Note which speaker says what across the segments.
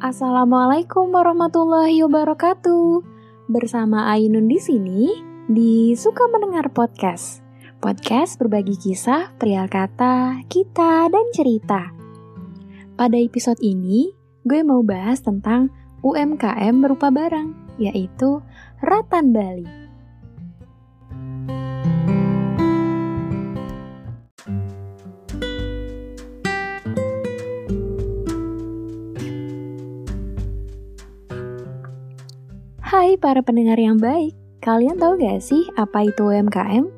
Speaker 1: Assalamualaikum warahmatullahi wabarakatuh. Bersama Ainun di sini di Suka Mendengar Podcast. Podcast berbagi kisah, perihal kata, kita, dan cerita. Pada episode ini, gue mau bahas tentang UMKM berupa barang, yaitu Ratan Bali. Hai para pendengar yang baik, kalian tahu gak sih apa itu UMKM?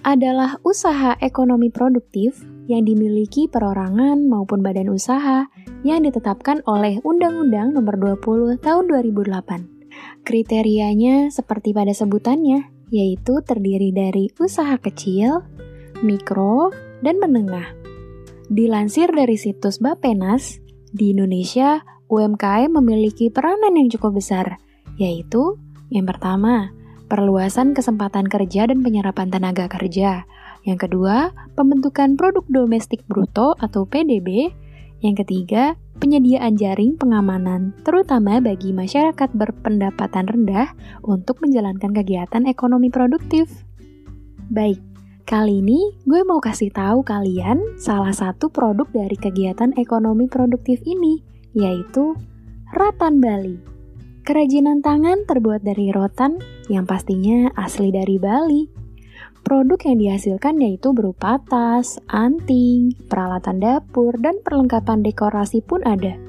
Speaker 1: Adalah usaha ekonomi produktif yang dimiliki perorangan maupun badan usaha yang ditetapkan oleh Undang-Undang Nomor 20 Tahun 2008. Kriterianya seperti pada sebutannya, yaitu terdiri dari usaha kecil, mikro, dan menengah. Dilansir dari situs Bapenas, di Indonesia UMKM memiliki peranan yang cukup besar, yaitu yang pertama, perluasan kesempatan kerja dan penyerapan tenaga kerja. Yang kedua, pembentukan produk domestik bruto atau PDB. Yang ketiga, penyediaan jaring pengamanan, terutama bagi masyarakat berpendapatan rendah untuk menjalankan kegiatan ekonomi produktif. Baik, kali ini gue mau kasih tahu kalian salah satu produk dari kegiatan ekonomi produktif ini, yaitu Ratan Bali. Kerajinan tangan terbuat dari rotan yang pastinya asli dari Bali. Produk yang dihasilkan yaitu berupa tas, anting, peralatan dapur, dan perlengkapan dekorasi pun ada.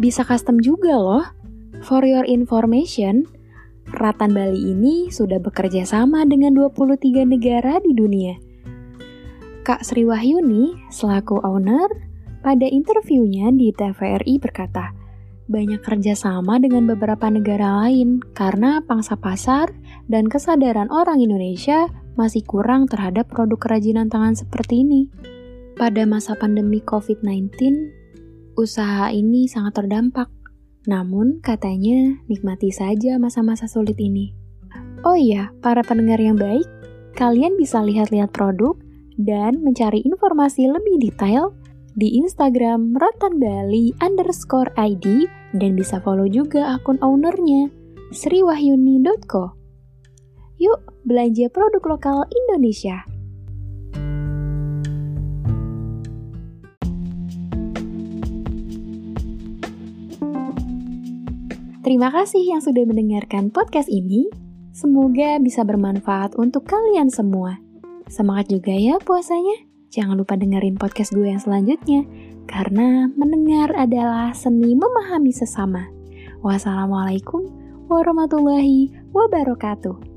Speaker 1: Bisa custom juga loh. For your information, Ratan Bali ini sudah bekerja sama dengan 23 negara di dunia. Kak Sri Wahyuni, selaku owner, pada interviewnya di TVRI berkata, banyak kerjasama dengan beberapa negara lain karena pangsa pasar dan kesadaran orang Indonesia masih kurang terhadap produk kerajinan tangan seperti ini. Pada masa pandemi COVID-19, usaha ini sangat terdampak. Namun, katanya nikmati saja masa-masa sulit ini. Oh iya, para pendengar yang baik, kalian bisa lihat-lihat produk dan mencari informasi lebih detail di Instagram rotanbali underscore ID dan bisa follow juga akun ownernya sriwahyuni.co. Yuk belanja produk lokal Indonesia. Terima kasih yang sudah mendengarkan podcast ini. Semoga bisa bermanfaat untuk kalian semua. Semangat juga ya puasanya. Jangan lupa dengerin podcast gue yang selanjutnya, karena mendengar adalah seni memahami sesama. Wassalamualaikum warahmatullahi wabarakatuh.